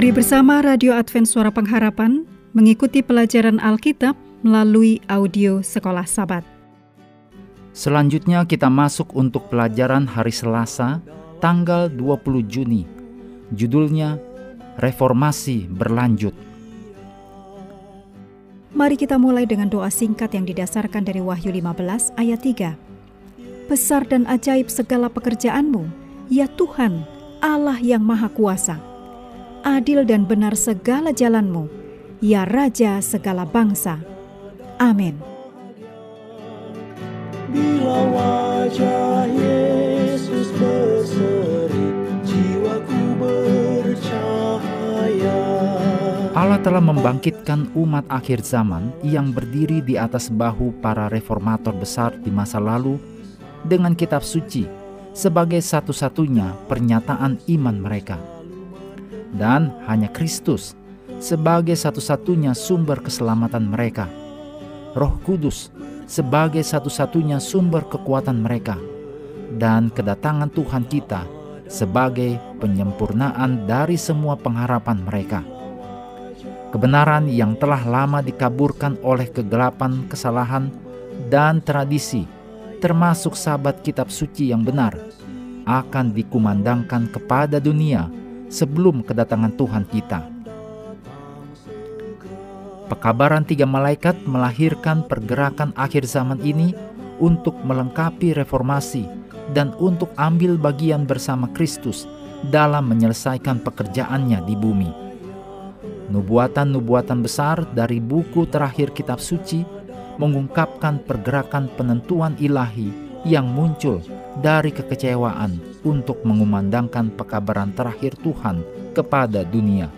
Mari bersama Radio Advent Suara Pengharapan mengikuti pelajaran Alkitab melalui audio Sekolah Sabat. Selanjutnya kita masuk untuk pelajaran hari Selasa, tanggal 20 Juni. Judulnya Reformasi Berlanjut. Mari kita mulai dengan doa singkat yang didasarkan dari Wahyu 15 ayat 3. Besar dan ajaib segala pekerjaanmu, ya Tuhan, Allah yang Maha Kuasa. Adil dan benar segala jalanmu, ya Raja segala bangsa. Amin. Bila wajah Yesus berseri, jiwaku bercahaya. Allah telah membangkitkan umat akhir zaman yang berdiri di atas bahu para reformator besar di masa lalu dengan kitab suci sebagai satu-satunya pernyataan iman mereka. Dan hanya Kristus sebagai satu-satunya sumber keselamatan mereka. Roh Kudus sebagai satu-satunya sumber kekuatan mereka. Dan kedatangan Tuhan kita sebagai penyempurnaan dari semua pengharapan mereka. Kebenaran yang telah lama dikaburkan oleh kegelapan kesalahan dan tradisi, termasuk sahabat kitab suci yang benar, akan dikumandangkan kepada dunia sebelum kedatangan Tuhan kita. Pekabaran tiga malaikat melahirkan pergerakan akhir zaman ini untuk melengkapi reformasi dan untuk ambil bagian bersama Kristus dalam menyelesaikan pekerjaannya di bumi. Nubuatan-nubuatan besar dari buku terakhir kitab suci mengungkapkan pergerakan penentuan ilahi yang muncul dari kekecewaan untuk mengumandangkan pekabaran terakhir Tuhan kepada dunia.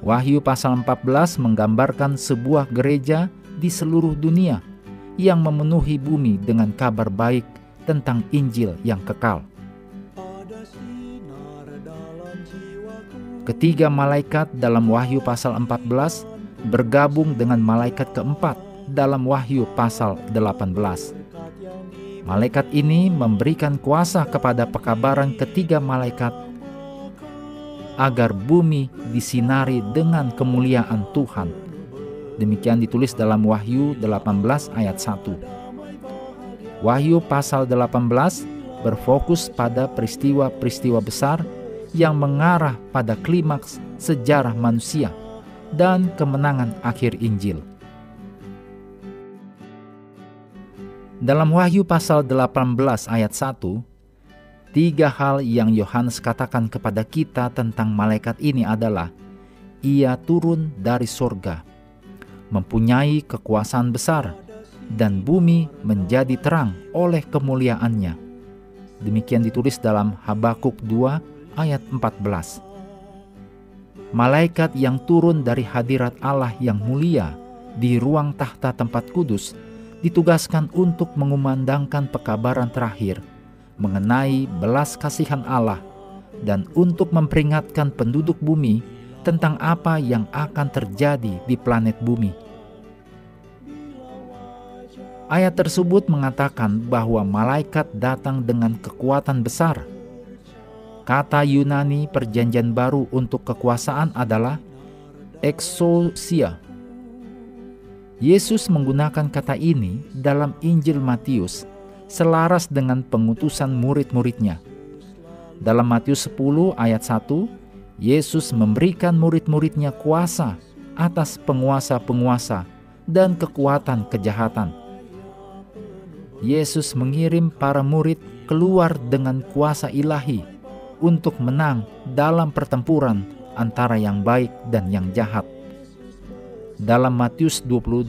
Wahyu pasal 14 menggambarkan sebuah gereja di seluruh dunia yang memenuhi bumi dengan kabar baik tentang Injil yang kekal. Ketiga malaikat dalam Wahyu pasal 14 bergabung dengan malaikat keempat dalam Wahyu pasal 18. Malaikat ini memberikan kuasa kepada pekabaran ketiga malaikat agar bumi disinari dengan kemuliaan Tuhan. Demikian ditulis dalam Wahyu 18 ayat 1. Wahyu pasal 18 berfokus pada peristiwa-peristiwa besar yang mengarah pada klimaks sejarah manusia dan kemenangan akhir Injil. Dalam Wahyu pasal 18 ayat 1, Tiga hal yang Yohanes katakan kepada kita tentang malaikat ini adalah ia turun dari sorga, mempunyai kekuasaan besar, dan bumi menjadi terang oleh kemuliaannya. Demikian ditulis dalam Habakuk 2 ayat 14. Malaikat yang turun dari hadirat Allah yang mulia di ruang tahta tempat kudus ditugaskan untuk mengumandangkan pekabaran terakhir – mengenai belas kasihan Allah dan untuk memperingatkan penduduk bumi tentang apa yang akan terjadi di planet bumi. Ayat tersebut mengatakan bahwa malaikat datang dengan kekuatan besar. Kata Yunani Perjanjian Baru untuk kekuasaan adalah exousia. Yesus menggunakan kata ini dalam Injil Matius selaras dengan pengutusan murid-muridnya. Dalam Matius 10 ayat 1, Yesus memberikan murid-muridnya kuasa atas penguasa-penguasa dan kekuatan kejahatan. Yesus mengirim para murid keluar dengan kuasa ilahi untuk menang dalam pertempuran antara yang baik dan yang jahat. Dalam Matius 28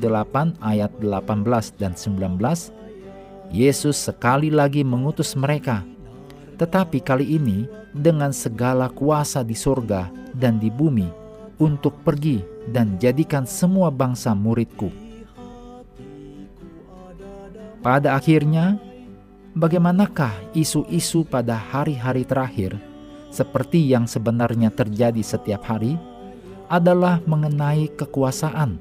ayat 18 dan 19, Yesus sekali lagi mengutus mereka, tetapi kali ini dengan segala kuasa di sorga dan di bumi untuk pergi dan jadikan semua bangsa muridku. Pada akhirnya, bagaimanakah isu-isu pada hari-hari terakhir, seperti yang sebenarnya terjadi setiap hari, adalah mengenai kekuasaan.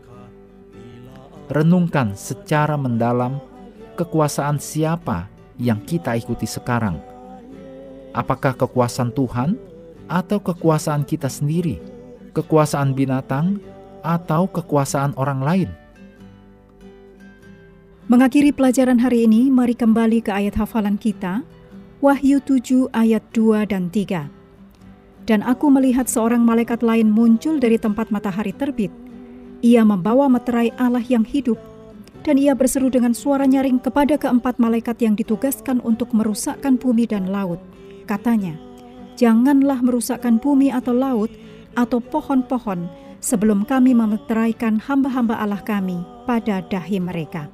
Renungkan secara mendalam kekuasaan siapa yang kita ikuti sekarang? Apakah kekuasaan Tuhan atau kekuasaan kita sendiri, kekuasaan binatang, atau kekuasaan orang lain? Mengakhiri pelajaran hari ini, mari kembali ke ayat hafalan kita, Wahyu 7 ayat 2 dan 3. Dan aku melihat seorang malaikat lain muncul dari tempat matahari terbit. Ia membawa meterai Allah yang hidup, dan ia berseru dengan suara nyaring kepada keempat malaikat yang ditugaskan untuk merusakkan bumi dan laut. Katanya, janganlah merusakkan bumi atau laut atau pohon-pohon sebelum kami memeteraikan hamba-hamba Allah kami pada dahi mereka.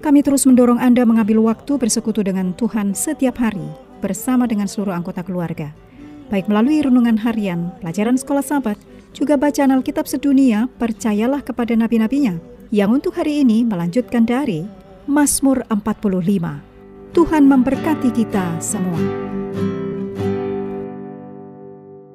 Kami terus mendorong Anda mengambil waktu bersekutu dengan Tuhan setiap hari bersama dengan seluruh anggota keluarga. Baik melalui renungan harian, pelajaran sekolah sahabat, juga bacaan Alkitab sedunia, percayalah kepada nabi-nabinya, yang untuk hari ini melanjutkan dari Mazmur 45. Tuhan memberkati kita semua.